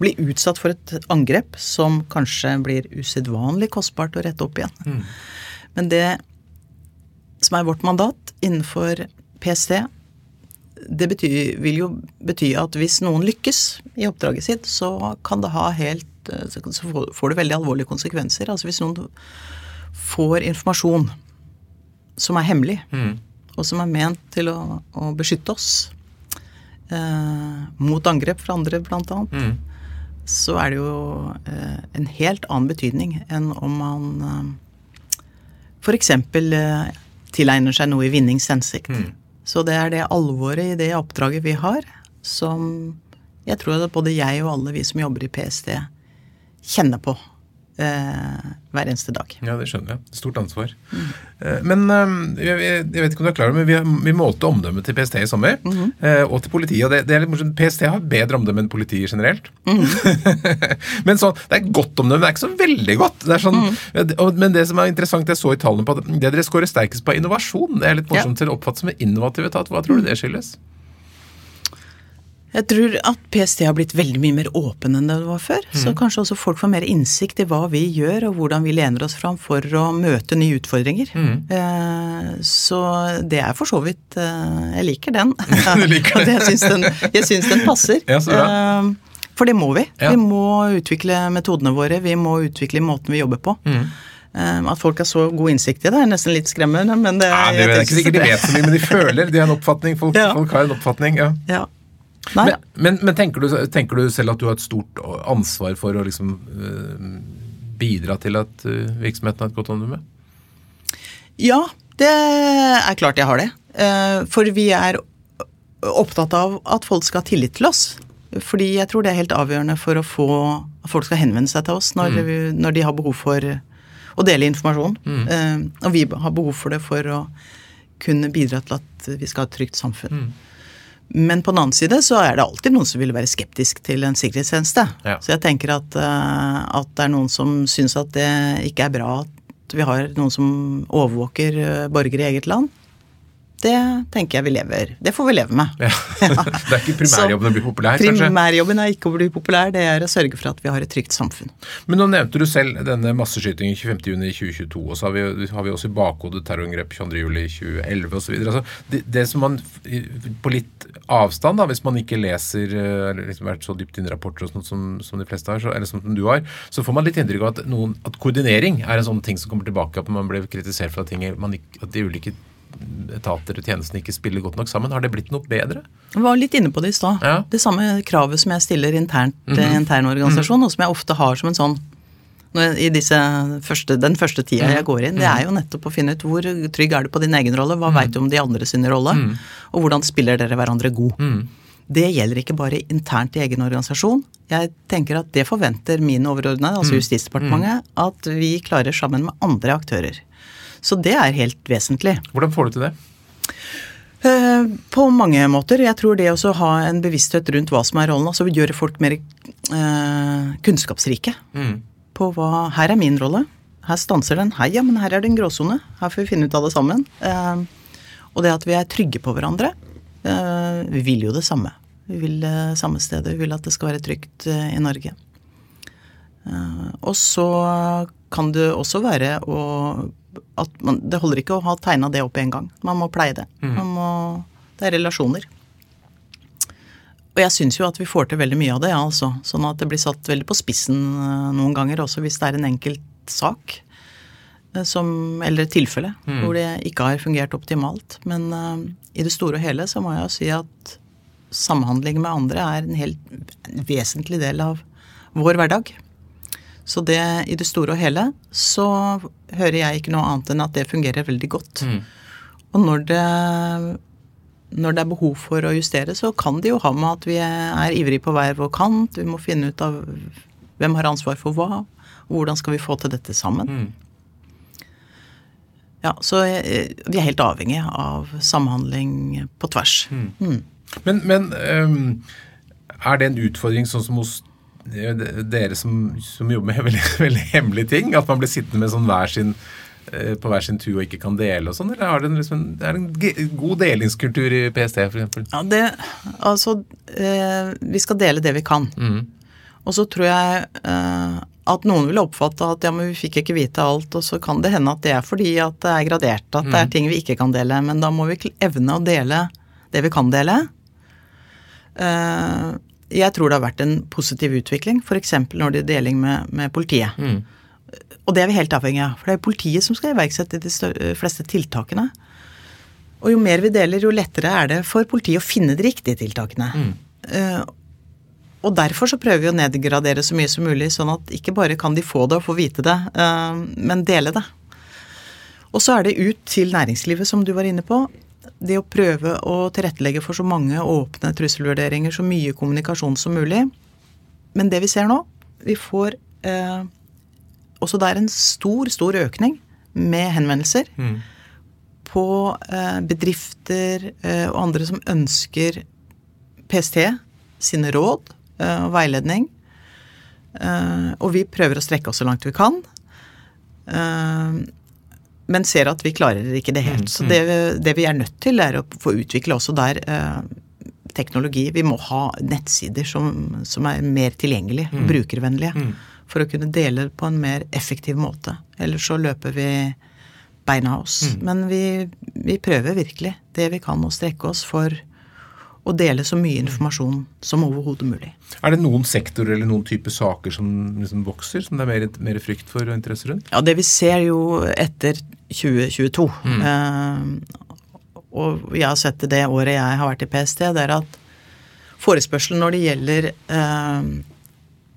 blir utsatt for et angrep som kanskje blir usedvanlig kostbart å rette opp igjen. Mm. Men det som er vårt mandat innenfor PST, det betyr, vil jo bety at hvis noen lykkes i oppdraget sitt, så kan det ha helt Så får det veldig alvorlige konsekvenser. Altså hvis noen får informasjon som er hemmelig, mm. og som er ment til å, å beskytte oss eh, mot angrep fra andre, blant annet, mm. så er det jo eh, en helt annen betydning enn om man eh, f.eks. Eh, tilegner seg noe i vinnings hensikt. Mm. Så det er det alvoret i det oppdraget vi har, som jeg tror at både jeg og alle vi som jobber i PST, kjenner på hver eneste dag. Ja, det skjønner jeg. Stort ansvar. Mm. Eh, men eh, jeg, vet ikke om du er klar over men vi, vi målte omdømmet til PST i sommer. Mm -hmm. og til politiet. og det, det, er litt morsomt. PST har bedre omdømme enn politiet generelt. Mm -hmm. men sånn, Det er godt omdømme, det er ikke så veldig godt. Det sånn, -hmm. Men det som er interessant, jeg så i tallene på at det dere scorer sterkest på innovasjon. Det er litt morsomt ja. til å oppfatte som en innovativ etat. Hva tror du det skyldes? Jeg tror at PST har blitt veldig mye mer åpen enn det var før. Mm. Så kanskje også folk får mer innsikt i hva vi gjør, og hvordan vi lener oss fram for å møte nye utfordringer. Mm. Eh, så det er for så vidt eh, Jeg liker den. liker jeg, syns den den passer. Ja, eh, for det må vi. Ja. Vi må utvikle metodene våre. Vi må utvikle måten vi jobber på. Mm. At folk har så god innsikt i det, er nesten litt skremmende. Men det, ja, det er ikke sikkert de vet så mye, men de føler. De har en oppfatning. Folk, ja. folk har en oppfatning. ja. ja. Men, men, men tenker, du, tenker, du, selv at du har et stort ansvar for å liksom uh, bidra til at uh, virksomheten har et godt omdømme? Ja, det er klart jeg har det. Uh, for vi er opptatt av at folk skal ha tillit til oss. Fordi jeg tror det er helt avgjørende for å få at folk skal henvende seg til oss når, mm. vi, når de har behov for å dele informasjon. Mm. og vi har behov for det for å kunne bidra til at vi skal ha et trygt samfunn. Mm. Men på den annen side så er det alltid noen som vil være skeptisk til en sikkerhetstjeneste. Ja. Så jeg tenker at, uh, at, det er noen som syns at det ikke er bra at vi har noen som overvåker uh, borgere i eget land det tenker jeg vi lever Det får vi leve med. Ja. det er ikke primærjobben å bli populær, kanskje? Primærjobben er ikke å bli populær, det er å sørge for at vi har et trygt samfunn. Men nå nevnte du selv denne masseskytingen 25.6.2022, og så har vi, har vi også i bakhodet terrorangrep 22.07.2011 osv. Altså, det, det som man på litt avstand, da, hvis man ikke leser eller liksom vært så dypt inn i rapporter og sånt som, som, de fleste har, så, eller som du har, så får man litt inntrykk av at, noen, at koordinering er en sånn ting som kommer tilbake, at man blir kritisert for at, ting, man, at de ulike etater og tjenestene ikke spiller godt nok sammen. Har det blitt noe bedre? Jeg var litt inne på det i stad. Ja. Det samme kravet som jeg stiller internt mm -hmm. intern organisasjon, og som jeg ofte har som en sånn i første, den første tida jeg går inn, det er jo nettopp å finne ut hvor trygg er du på din egen rolle, hva mm. veit du om de andre sin rolle, mm. og hvordan spiller dere hverandre god. Mm. Det gjelder ikke bare internt i egen organisasjon. Jeg tenker at det forventer mine overordnede, altså Justisdepartementet, at vi klarer sammen med andre aktører. Så det er helt vesentlig. Hvordan får du til det? Eh, på mange måter. Jeg tror det å ha en bevissthet rundt hva som er rollen, altså gjøre folk mer eh, kunnskapsrike mm. på hva Her er min rolle. Her stanser den. Hei, ja, men her er det en gråsone. Her får vi finne ut av det sammen. Eh, og det at vi er trygge på hverandre. Vi vil jo det samme. Vi vil det samme stedet. Vi vil at det skal være trygt i Norge. Og så kan det også være å at man, Det holder ikke å ha tegna det opp en gang. Man må pleie det. Mm. Må, det er relasjoner. Og jeg syns jo at vi får til veldig mye av det, ja, altså. Sånn at det blir satt veldig på spissen eh, noen ganger, også hvis det er en enkelt sak. Eh, som, eller et tilfelle mm. hvor det ikke har fungert optimalt. Men uh, i det store og hele så må jeg jo si at samhandling med andre er en helt vesentlig del av vår hverdag. Så det, i det store og hele, så hører jeg ikke noe annet enn at det fungerer veldig godt. Mm. Og når det, når det er behov for å justere, så kan det jo ha med at vi er ivrige på hver vår kant. Vi må finne ut av hvem har ansvar for hva, og hvordan skal vi få til dette sammen. Mm. Ja, Så eh, vi er helt avhengig av samhandling på tvers. Mm. Men, men um, er det en utfordring sånn som hos eh, dere som, som jobber med veldig, veldig hemmelige ting? At man blir sittende med sånn hver sin eh, på hver sin tur og ikke kan dele og sånn? Eller er det en, liksom, en, er det en god delingskultur i PST, f.eks.? Ja, det Altså, eh, vi skal dele det vi kan. Mm. Og så tror jeg eh, at noen vil oppfatte at ja, men vi fikk ikke vite alt, og så kan det hende at det er fordi at det er gradert, at det er ting vi ikke kan dele. Men da må vi evne å dele det vi kan dele. Eh, jeg tror det har vært en positiv utvikling, f.eks. når det er deling med, med politiet. Mm. Og det er vi helt avhengig av, for det er politiet som skal iverksette de stør- fleste tiltakene. Og jo mer vi deler, jo lettere er det for politiet å finne de riktige tiltakene. Eh, og derfor så prøver vi å nedgradere så mye som mulig, sånn at ikke bare kan de få det og få vite det, eh, men dele det. Og så er det ut til næringslivet, som du var inne på. Det å prøve å tilrettelegge for så mange åpne trusselvurderinger, så mye kommunikasjon som mulig. Men det vi ser nå, vi får eh, også der en stor, stor økning med henvendelser Mm. på eh, bedrifter eh, og andre som ønsker PST sine råd eh, og veiledning. Eh, og vi prøver å strekke oss så langt vi kan. Men ser at vi klarer ikke det helt. Så det, det vi er nødt til, er å få utvikle også der eh, teknologi. Vi må ha nettsider som, som er mer tilgjengelige mm. brukervennlige. For å kunne dele på en mer effektiv måte. Ellers så løper vi beina av oss. Men vi, vi prøver virkelig det vi kan å strekke oss for å dele så mye informasjon som overhodet mulig. Er det noen sektorer eller noen type saker som liksom vokser, som det er mer, mer frykt for og interesse rundt? Ja, det vi ser jo etter 2022, eh, og jeg har sett det det året jeg har vært i PST, det er at forespørselen når det gjelder eh,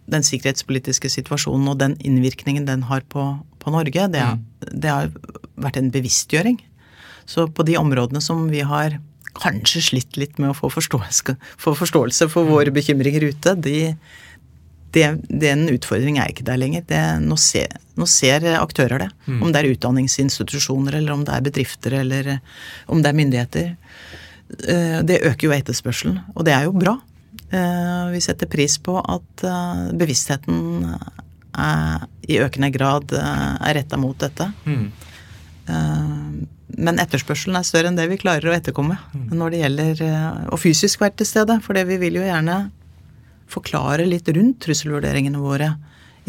den sikkerhetspolitiske situasjonen og den innvirkningen den har på, på Norge, det, mm. det har vært en bevisstgjøring. Så på de områdene som vi har kanskje slitt litt med å få forståelse, få forståelse for våre bekymringer ute, de, det, den utfordringen er ikke der lenger. Det, nå, ser, nå ser aktører det. Om det er utdanningsinstitusjoner, eller om det er bedrifter, eller om det er myndigheter. Eh, Det øker jo etterspørselen, og det er jo bra. Eh, Vi setter pris på at eh, bevisstheten er, i økende grad eh, er retta mot dette. Mm. Men etterspørselen er større enn det vi klarer å etterkomme når det gjelder Og fysisk være til stede. For det vi vil jo gjerne forklare litt rundt trusselvurderingene våre,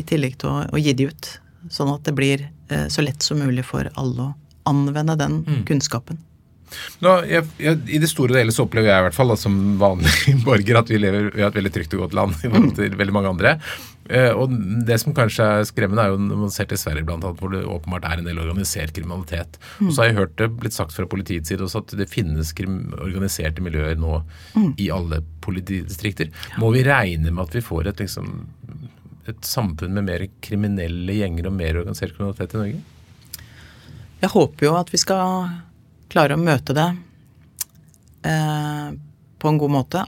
i tillegg til å, å gi de ut. Sånn at det blir eh, så lett som mulig for alle å anvende den kunnskapen. Nå, jeg, jeg, I det store og hele så opplever jeg i hvert fall da, som vanlig borger at vi lever i et veldig trygt og godt land i forhold til veldig mange andre. Eh, og det som kanskje er skremmende, er jo når man ser til Sverige blant annet, hvor det åpenbart er en del organisert kriminalitet. Og så har jeg hørt det blitt sagt fra politiets side også at det finnes organiserte miljøer nå i alle politidistrikter. Må vi regne med at vi får et, liksom, et samfunn med mer kriminelle gjenger og mer organisert kriminalitet i Norge? Jeg håper jo at vi skal klare å møte det eh, på en god måte.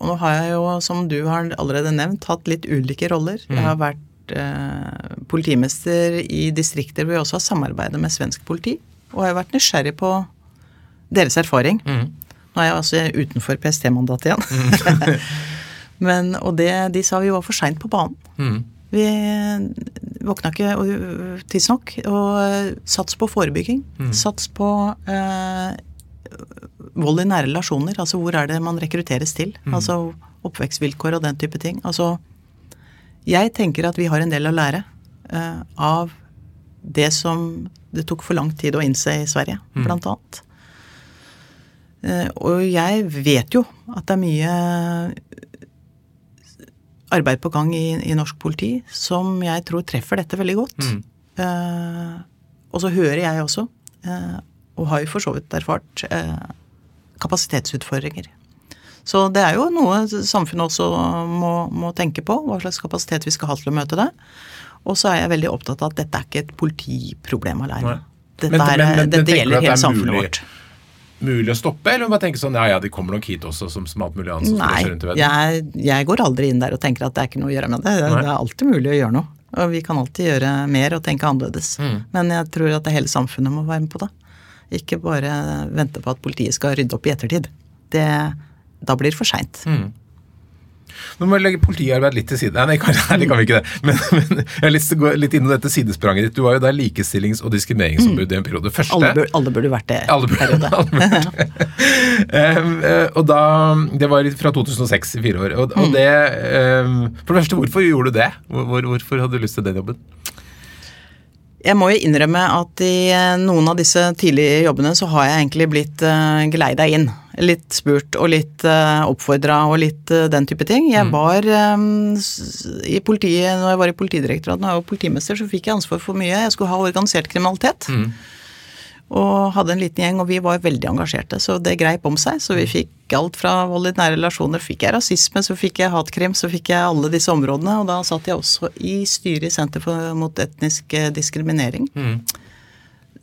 Og nå har jeg jo, som du har allerede nevnt, hatt litt ulike roller. Jeg har vært eh, politimester i distrikter hvor jeg også har samarbeidet med svensk politi. Og har vært nysgjerrig på deres erfaring. Nå er jeg altså utenfor PST-mandatet igjen. Men, og det, de sa vi var for seint på banen. Mm. Vi våkna ikke øh, tidsnok. Og øh, sats på forebygging. Sats på eh, vold i nære relasjoner. Altså hvor er det man rekrutteres til? Altså oppvekstvilkår og den type ting. Altså jeg tenker at vi har en del å lære eh, av det som det tok for lang tid å innse i Sverige, blant annet. Eh, og jeg vet jo at det er mye arbeid på gang i, i norsk politi som jeg tror treffer dette veldig godt. Eh, og så hører jeg også, eh, og har jo for så vidt erfart, eh, kapasitetsutfordringer. Så det er jo noe samfunnet også må, må tenke på, hva slags kapasitet vi skal ha til å møte det. Og så er jeg veldig opptatt av at dette er ikke et politiproblem alene. Dette, Men- er, men- men- men dette gjelder det hele samfunnet mulig? vårt. Mulig å stoppe, eller bare tenke sånn ja ja, de kommer nok hit også, som, som alt mulig annet som Nei, jeg, jeg går aldri inn der og tenker at det er ikke noe å gjøre med det. Det, Nei. det er alltid mulig å gjøre noe. Og vi kan alltid gjøre mer og tenke annerledes. Mm. Men jeg tror at det hele samfunnet må være med på det. Ikke bare vente på at politiet skal rydde opp i ettertid. Det, da blir det for seint. Mm. Nå må vi legge politiarbeid litt til side. Nei, nei, kan, nei det kan vi ikke det. Men, men jeg har lyst til å gå litt inn i dette sidespranget ditt. Du var jo der likestillings- og diskrimineringsombud i en periode. Første Alle, bur, alle burde vært det. Alle burde- periode. alle burde. Eh, og da, Det var fra 2006 i fire år. Og, Mm. og det um, For det første, hvorfor gjorde du det? Hvor, hvor- hvorfor hadde du lyst til den jobben? Jeg må jo innrømme at i eh, noen av disse tidlige jobbene så har jeg egentlig blitt uh, geleida inn. Litt spurt og litt uh, oppfordra og litt eh, den type ting. Jeg var eh, i politiet, når jeg var i Politidirektoratet, når jeg var politimester, så fikk jeg ansvar for mye. Jeg skulle ha organisert kriminalitet. Og hadde en liten gjeng, og vi var veldig engasjerte, så det greip om seg. Så vi fikk alt fra vold i nære relasjoner, fikk jeg rasisme, så fikk jeg hatkrim, så fikk jeg alle disse områdene. Og da satt jeg også i styret i Senter for, mot etnisk eh, diskriminering.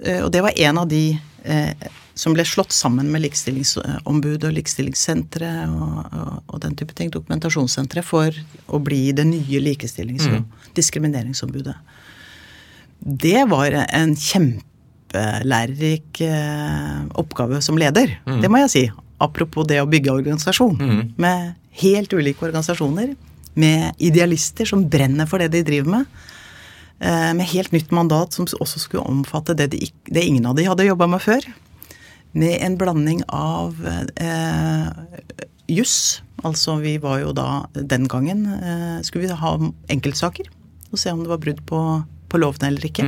Eh, Og det var en av de eh, som ble slått sammen med Likestillingsombudet og Likestillingssenteret og, og, og den type ting, dokumentasjonssenteret, for å bli det nye likestillings- og diskrimineringsombudet. Det var en kjempelærerik eh, oppgave som leder, det må jeg si. Apropos det å bygge organisasjon. Med helt ulike organisasjoner. Med idealister som brenner for det de driver med. Eh, med helt nytt mandat som også skulle omfatte det, de, det ingen av de hadde jobba med før. Med en blanding av eh, juss. Altså vi var jo da den gangen eh, Skulle vi ha enkeltsaker og se om det var brudd på, på lovene eller ikke.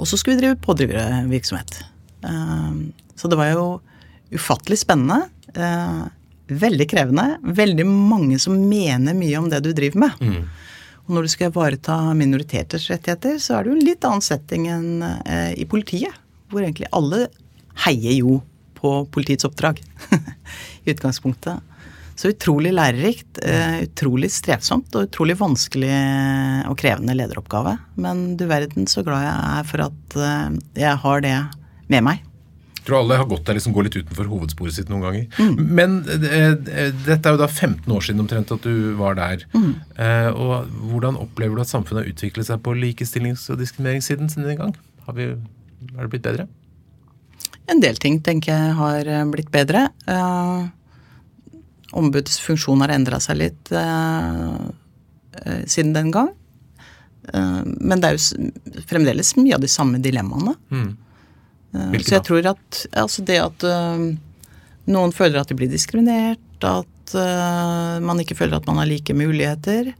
Og så skulle vi drive pådrivervirksomhet. Eh, så det var jo ufattelig spennende. eh, veldig krevende. Veldig mange som mener mye om det du driver med. Og når du skal ivareta minoriteters rettigheter, så er det jo en litt annen setting enn eh, i politiet. Hvor egentlig alle heier jo på politiets oppdrag i utgangspunktet. Så utrolig lærerikt, eh, utrolig strevsomt og utrolig vanskelig og krevende lederoppgave. Men du verden så glad jeg er for at eh, jeg har det med meg. Jeg tror alle har gått der liksom går litt utenfor hovedsporet sitt noen ganger. Men eh, dette er jo da 15 år siden omtrent at du var der. Mm. og hvordan opplever du at samfunnet har utviklet seg på likestillings- og diskrimineringssiden siden den gang? Har vi, er det blitt bedre? En del ting tenker jeg har eh, blitt bedre. Eh, ombudets funksjon har endra seg litt eh, siden den gang. Eh, men det er jo fremdeles mye av de samme dilemmaene. Mm. Så jeg tror at altså det at noen føler at de blir diskriminert, at man ikke føler at man har like muligheter.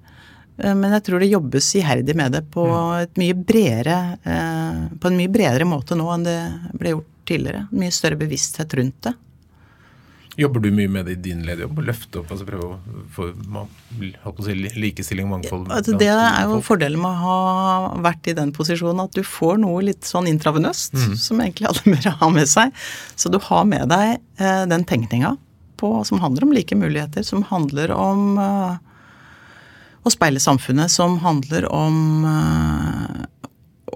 Men jeg tror det jobbes iherdig med det på, Mm. mye bredere, på en mye bredere måte nå enn det ble gjort tidligere. Mye større bevissthet rundt det. Jobber du mye med det i din lederjobb? Løfte opp, altså prøve å få si, likestilling mangfold? Altså, det er jo fordelen med å ha vært i den posisjonen, at du får noe litt sånn intravenøst, Mm. som egentlig alle bør ha med seg. Så du har med deg eh, den tenkninga som handler om like muligheter, som handler om eh, å speile samfunnet, som handler om eh,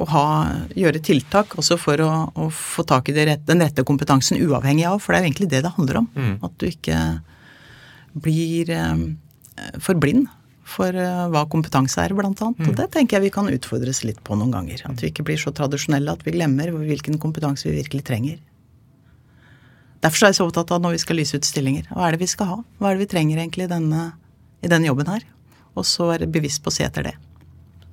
å ha, gjøre tiltak også for å, å få tak i det rette, den rette kompetansen uavhengig av, for det er egentlig det det handler om. At du ikke blir eh, for blind for eh, hva kompetanse er, blant annet. Og det tenker jeg vi kan utfordres litt på noen ganger. At vi ikke blir så tradisjonelle at vi glemmer hvilken kompetanse vi virkelig trenger. Derfor er jeg så opptatt av når vi skal lyse ut stillinger. Hva er det vi skal ha? Hva er det vi trenger egentlig i denne, i denne jobben her? Og så være bevisst på å se etter det.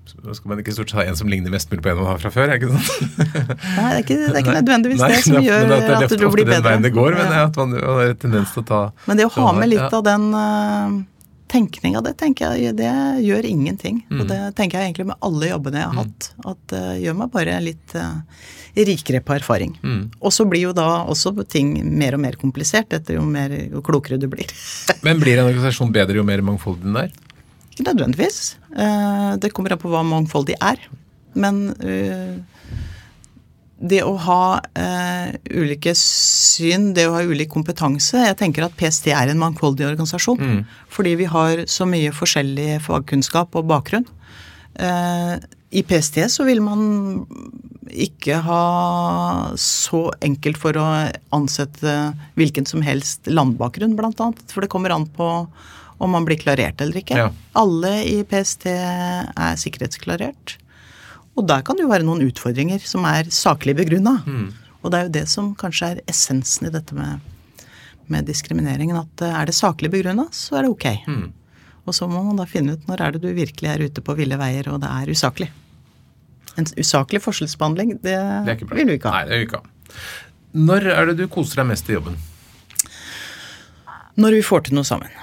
Så skal man ikke stort sett ha en som ligner mest mulig på en man har fra før? ikke sant? Nei, det er ikke, det er ikke nødvendigvis Nei, det som gjør det at det du blir den bedre. veien det går, men Ja. at man har en tendens til å ta Men det å ha med litt Ja. av den uh, tenkninga, det tenker jeg det gjør ingenting. Mm. Og det tenker jeg egentlig med alle jobbene jeg har hatt. At det gjør meg bare litt uh, rikere på erfaring. Mm. Og så blir jo da også ting mer og mer komplisert etter jo, mer, jo klokere du blir. Men blir en organisasjon bedre jo mer mangfoldig den er? Ikke nødvendigvis. Eh, Det kommer an på hva mangfoldig er. Men eh, det å ha eh, ulike syn, det å ha ulik kompetanse. Jeg tenker at PST er en mangfoldig organisasjon. Fordi vi har så mye forskjellig fagkunnskap og bakgrunn. I PST så vil man ikke ha så enkelt for å ansette hvilken som helst landbakgrunn, blant annet. For det kommer an på om man blir klarert eller ikke. Ja. Alle i PST er sikkerhetsklarert. Og der kan det jo være noen utfordringer som er saklig begrunna. Og det er jo det som kanskje er essensen i dette med, med diskrimineringen. At eh, er det saklig begrunna, så er det ok. Og så må man da finne ut når er det du virkelig er ute på ville veier og det er usaklig. En usaklig forskjellsbehandling, det, Det vil vi ikke ha. Nei, det vil vi ikke ha. Når er det du koser deg mest i jobben? Når vi får til noe sammen.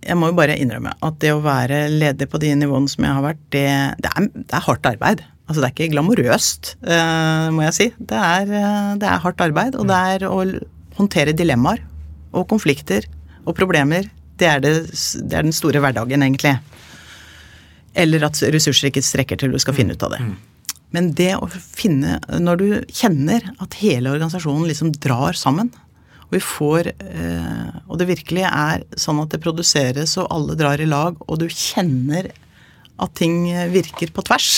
Jeg må jo bare innrømme at det å være leder på de nivåene som jeg har vært, det, det, er, det er hardt arbeid. Altså det er ikke glamorøst, uh, må jeg si. Det er, eh, det er hardt arbeid, og det er å håndtere dilemmaer og konflikter og problemer. Det er, det, det er den store hverdagen, egentlig. Eller at ressurser ikke strekker til du skal finne ut av det. Men det å finne Når du kjenner at hele organisasjonen liksom drar sammen, vi får eh, Og det virkelig er sånn at det produseres og alle drar i lag, og du kjenner at ting virker på tvers,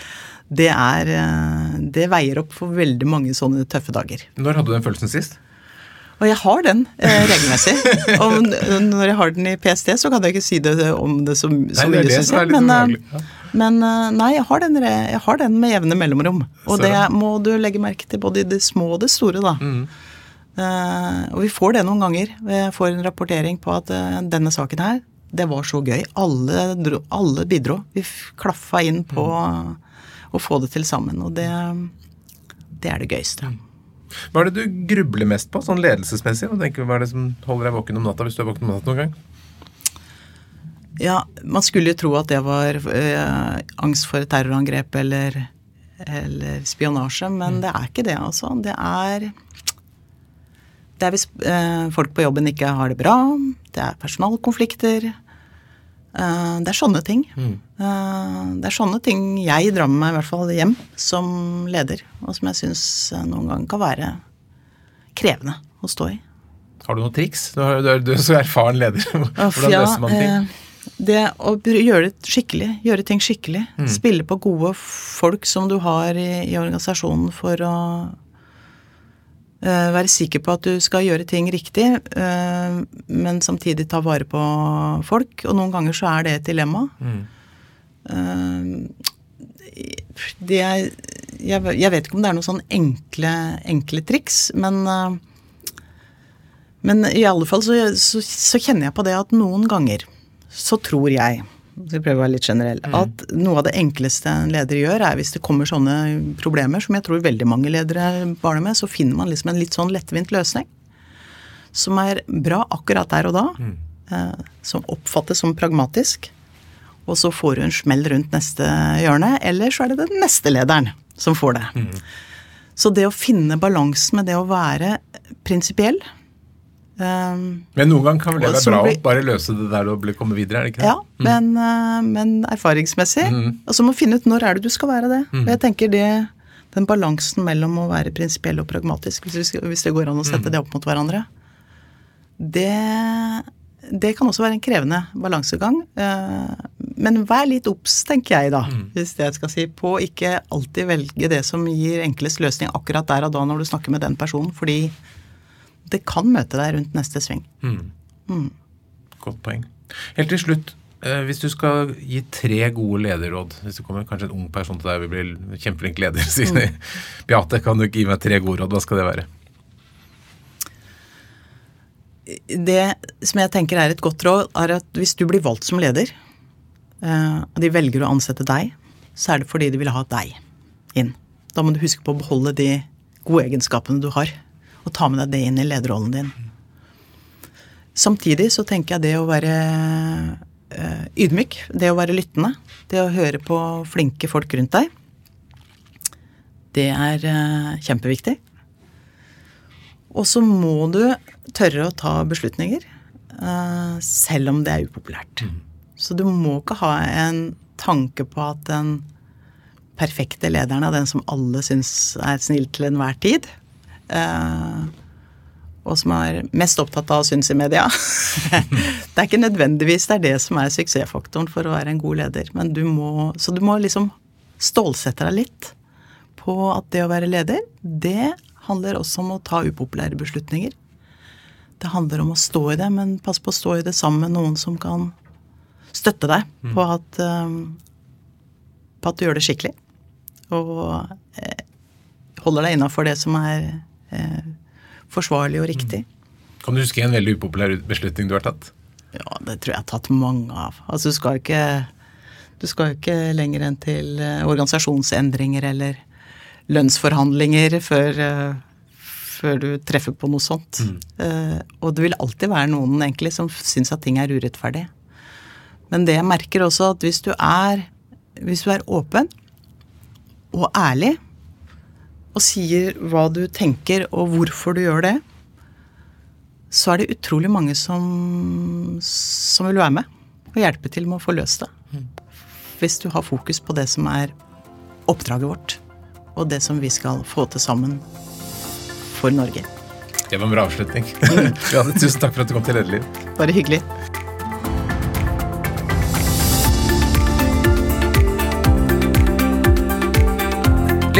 det er eh, Det veier opp for veldig mange sånne tøffe dager. Når hadde du den følelsen sist? Og jeg har den eh, regelmessig. Og når jeg har den i PST, så kan jeg ikke si det om det så, så Nei, mye, det synes er jeg. Men, ubehagelig. eh, men nei, jeg har, den, jeg har den med jevne mellomrom. Og Så det må du legge merke til både i det små og det store, da. Mm. Eh, og vi får det noen ganger. Vi får en rapportering på at eh, denne saken her, det var så gøy. Alle, dro, alle bidro. Vi klaffa inn på Mm. å få det til sammen. Og det, det er det gøyeste. Hva er det du grubler mest på, sånn ledelsesmessig? og tenker, hva er det som holder deg våken om natta, hvis du er våken om natta noen gang? Ja, man skulle jo tro at det var eh, angst for terrorangrep eller, eller spionasje, men det er ikke det, altså. Det er det er hvis eh, folk på jobben ikke har det bra, det er personalkonflikter. eh, det er sånne ting. Eh, det er sånne ting jeg drar med meg i hvert fall hjem som leder, og som jeg syns noen ganger kan være krevende å stå i. Har du noen triks? Du er, du er, så erfaren leder. Hvordan Ja, løser man ting? eh, Det å gjøre det skikkelig, gjøre ting skikkelig. Mm. Spille på gode folk som du har i, i organisasjonen for å eh, være sikker på at du skal gjøre ting riktig, eh, men samtidig ta vare på folk. Og noen ganger så er det et dilemma. Mm. Eh, det er, jeg, jeg vet ikke om det er noen sånn enkle, enkle triks, men eh, men i alle fall så, så, så kjenner jeg på det at noen ganger så tror jeg, skal prøve å være litt generell, at noe av det enkleste en leder gjør, er hvis det kommer sånne problemer, som jeg tror veldig mange ledere barner med, så finner man liksom en litt sånn lettvint løsning. Som er bra akkurat der og da. Eh, som oppfattes som pragmatisk. Og så får du en smell rundt neste hjørne, eller så er det den neste lederen som får det. Så det å finne balansen med det å være prinsipiell eh, Men noen ganger kan vel det være bra blir- å bare løse det der og komme videre, er det ikke det? Ja, men, uh, men erfaringsmessig. Og så må du finne ut når er det du skal være det. Og jeg tenker det, Den balansen mellom å være prinsipiell og pragmatisk, hvis, hvis det går an å sette det opp mot hverandre, det, det kan også være en krevende balansegang. Uh, Men vær litt obs, tenker jeg da, hvis det jeg skal si, på ikke alltid velge det som gir enklest løsning akkurat der og da når du snakker med den personen, fordi det kan møte deg rundt neste sving. Godt poeng. Helt til slutt, eh, hvis du skal gi tre gode lederråd Hvis det kommer kanskje en ung person til deg og vil bli kjempeflink leder, sier mm. Beate, kan du ikke gi meg tre gode råd? Hva skal det være? det som jeg tenker er et godt råd, er at hvis du blir valgt som leder, eh, og de velger å ansette deg, så er det fordi de vil ha deg inn. Da må du huske på å beholde de gode egenskapene du har, og ta med deg det inn i lederrollen din. Samtidig så tenker jeg det å være eh, ydmyk, det å være lyttende, det å høre på flinke folk rundt deg, det er eh, kjempeviktig. Og så må du tørre å ta beslutninger, eh, selv om det er upopulært. Så du må ikke ha en tanke på at den perfekte lederen er den som alle syns er snill til enhver tid. Eh, og som er mest opptatt av å synes i media. det er ikke nødvendigvis det er det som er suksessfaktoren for å være en god leder. Men du må, så du må liksom stålsette deg litt på at det å være leder, det handler også om å ta upopulære beslutninger. Det handler om å stå i det, men pass på å stå i det sammen med noen som kan støtte deg på at, um, på at du gjør det skikkelig. Og eh, holder deg innafor det som er eh, forsvarlig og riktig. Kan du huske en veldig upopulær beslutning du har tatt? Ja, det tror jeg jeg har tatt mange av. Altså, du skal ikke du skal ikke lenger enn til eh, organisasjonsendringer eller lønnsforhandlinger før, eh, før du treffer på noe sånt. Mm. Og det vil alltid være noen egentlig som syns at ting er urettferdig. Men det jeg merker også, at hvis du er, hvis du er åpen og ærlig, og sier hva du tenker og hvorfor du gjør det, så er det utrolig mange som, som vil være med og hjelpe til med å få løst det. Hvis du har fokus på det som er oppdraget vårt, og det som vi skal få til sammen for Norge. Det var en bra avslutning. Johanne, tusen takk for at du kom til Lederliv. Bare hyggelig.